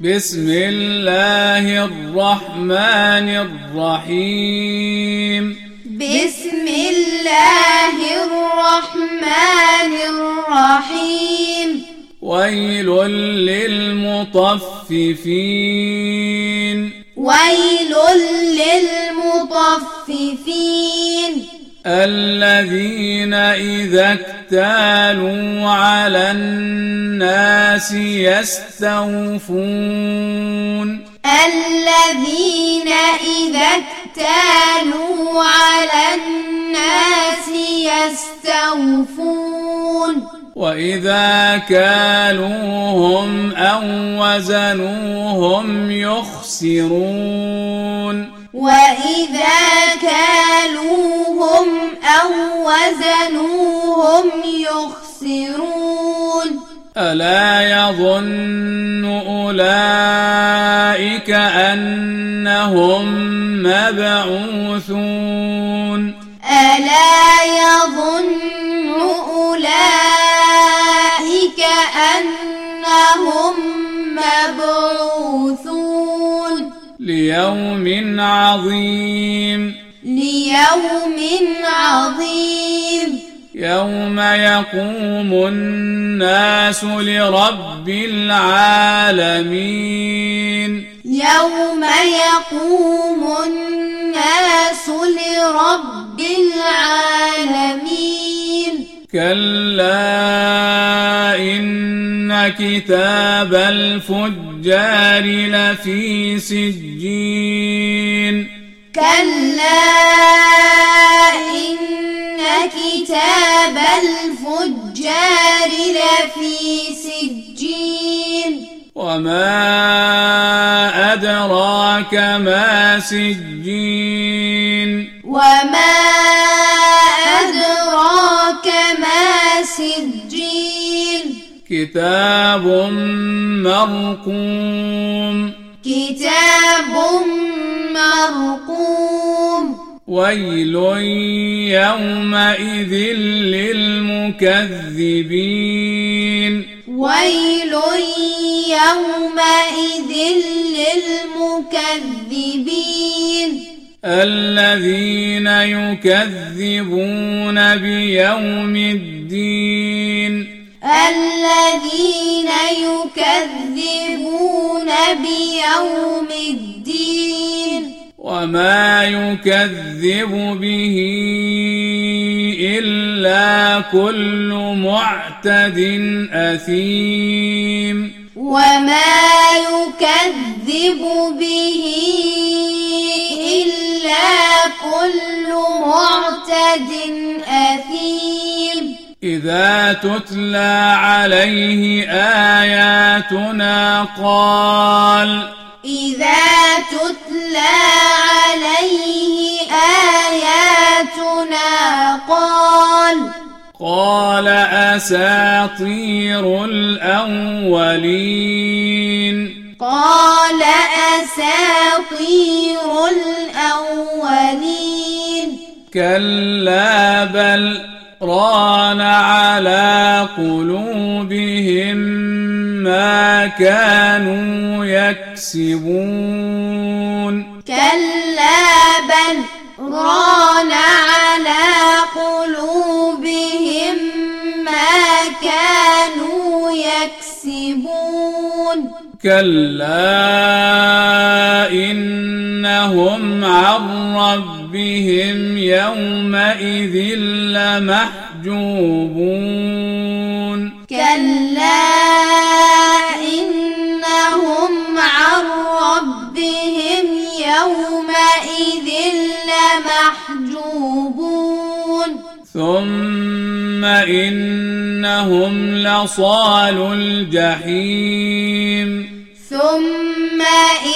بسم الله الرحمن الرحيم. بسم الله الرحمن الرحيم. ويل للمطففين. ويل للمطففين. الذين إذا اكتالوا على الناس يستوفون. الذين إذا اكتالوا على الناس يستوفون. وإذا كالوهم أو وزنوهم يخسرون. وزنوهم يخسرون. ألا يظن أولئك أنهم مبعوثون. ألا يظن أولئك أنهم مبعوثون. ليوم عظيم. ليوم عظيم. يوم يقوم الناس لرب العالمين. يوم يقوم الناس لرب العالمين. كلا إن كتاب الفجار لفي سجين. كتاب الفجار لفي سجين. وما أدراك ما سجين. وما أدراك ما سجين. كتاب مرقوم. كتاب مرقوم. ويل يومئذ للمكذبين. ويل يومئذ للمكذبين. الذين يكذبون بيوم الدين. الذين يكذبون بيوم الدين. وما يكذب به إلا كل معتد أثيم وما يكذب به إلا كل معتد أثيم إذا تتلى عليه آياتنا قال إذا أساطير الأولين. قال أساطير الأولين. كلا بل ران على قلوبهم ما كانوا يكسبون. كلا إنهم عن ربهم يومئذ لمحجوبون كلا إنهم عن ربهم يومئذ لمحجوبون ثم إنهم لصال الجحيم ثم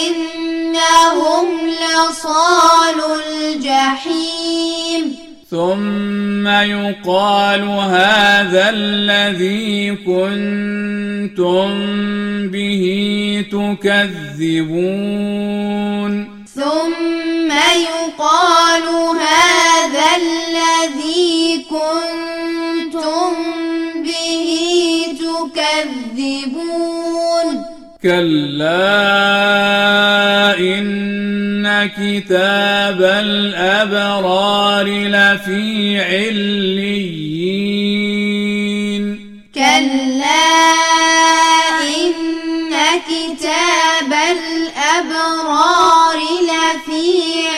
إنهم لصال الجحيم ثم يقال هذا الذي كنتم به تكذبون ثم يقال هذا تكذبون كلا إن كتاب الأبرار لفي عليين. كلا إن كتاب الأبرار لفي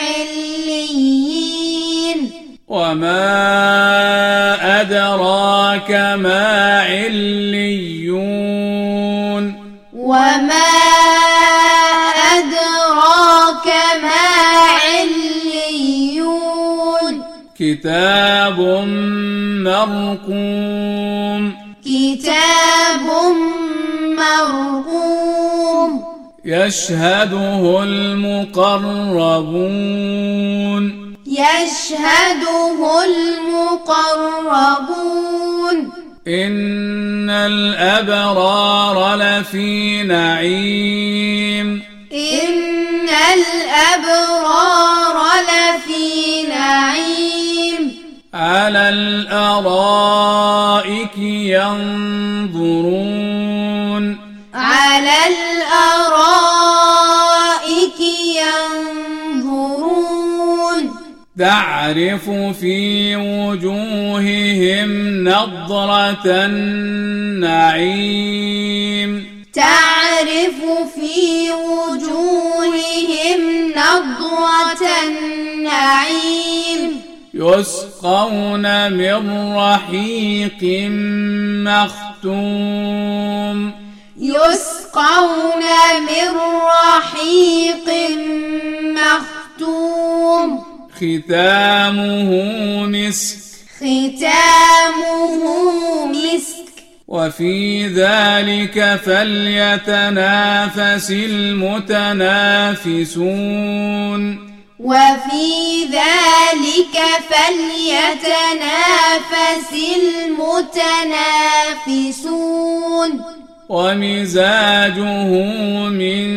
عليين. وما كتاب مرقوم. كتاب مرقوم. يشهده المقربون. يشهده المقربون. إن الأبرار لفي نعيم. إن الأبرار تعرف في وجوههم نضرة النعيم. تعرف في وجوههم نضرة النعيم. يسقون من رحيق مختوم. يسقون من رحيق مختوم. ختامه مسك. ختامه مسك. وفي ذلك فليتنافس المتنافسون. وفي ذلك فليتنافس المتنافسون. ومزاجه من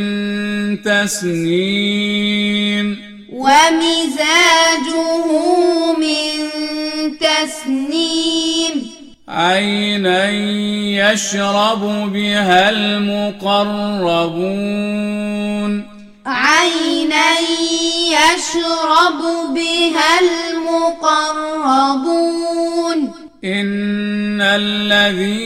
تسنيم. ومزاجه من تسنيم. عينا يشرب بها المقربون. عينا يشرب بها المقربون. إن الذين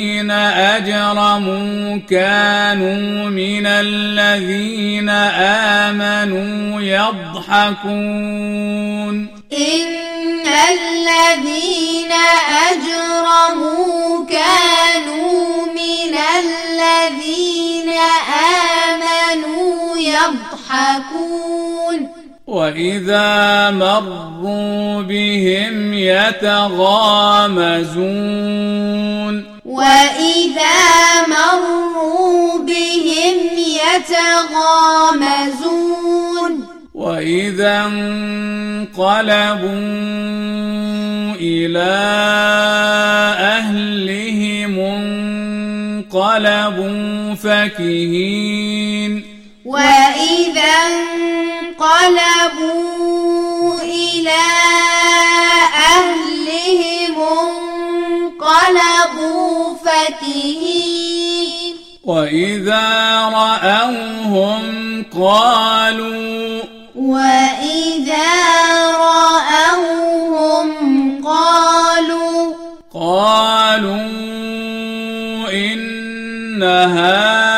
أجرموا كانوا من الذين آمنوا يضحكون. إن الذين أجرموا كانوا من الذين آمنوا يضحكون. وإذا مروا بهم يتغامزون. وإذا مروا بهم يتغامزون. وإذا انقلبوا إلى أهلهم انقلبوا فكهين وإذا انقلبوا وإذا رأوهم قالوا وإذا رأوهم قالوا قالوا إن هؤلاء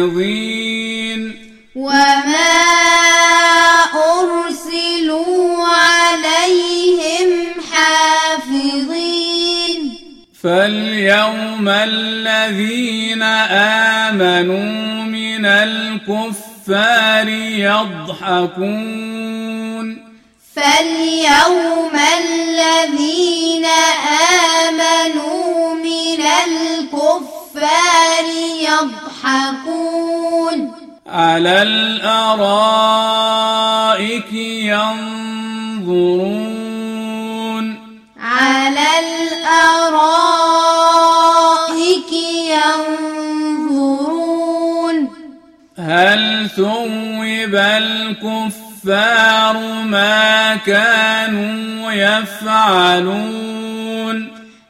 حافظين وما أرسلوا عليهم حافظين فاليوم الذين آمنوا من الكفار يضحكون فاليوم الذين آمنوا من الكفار يضحكون على الأرائك ينظرون. على الأرائك ينظرون. هل ثوب الكفار ما كانوا يفعلون؟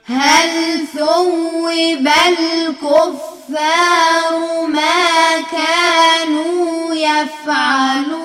هل ثوب الكفار الكفار ما كانوا يفعلون.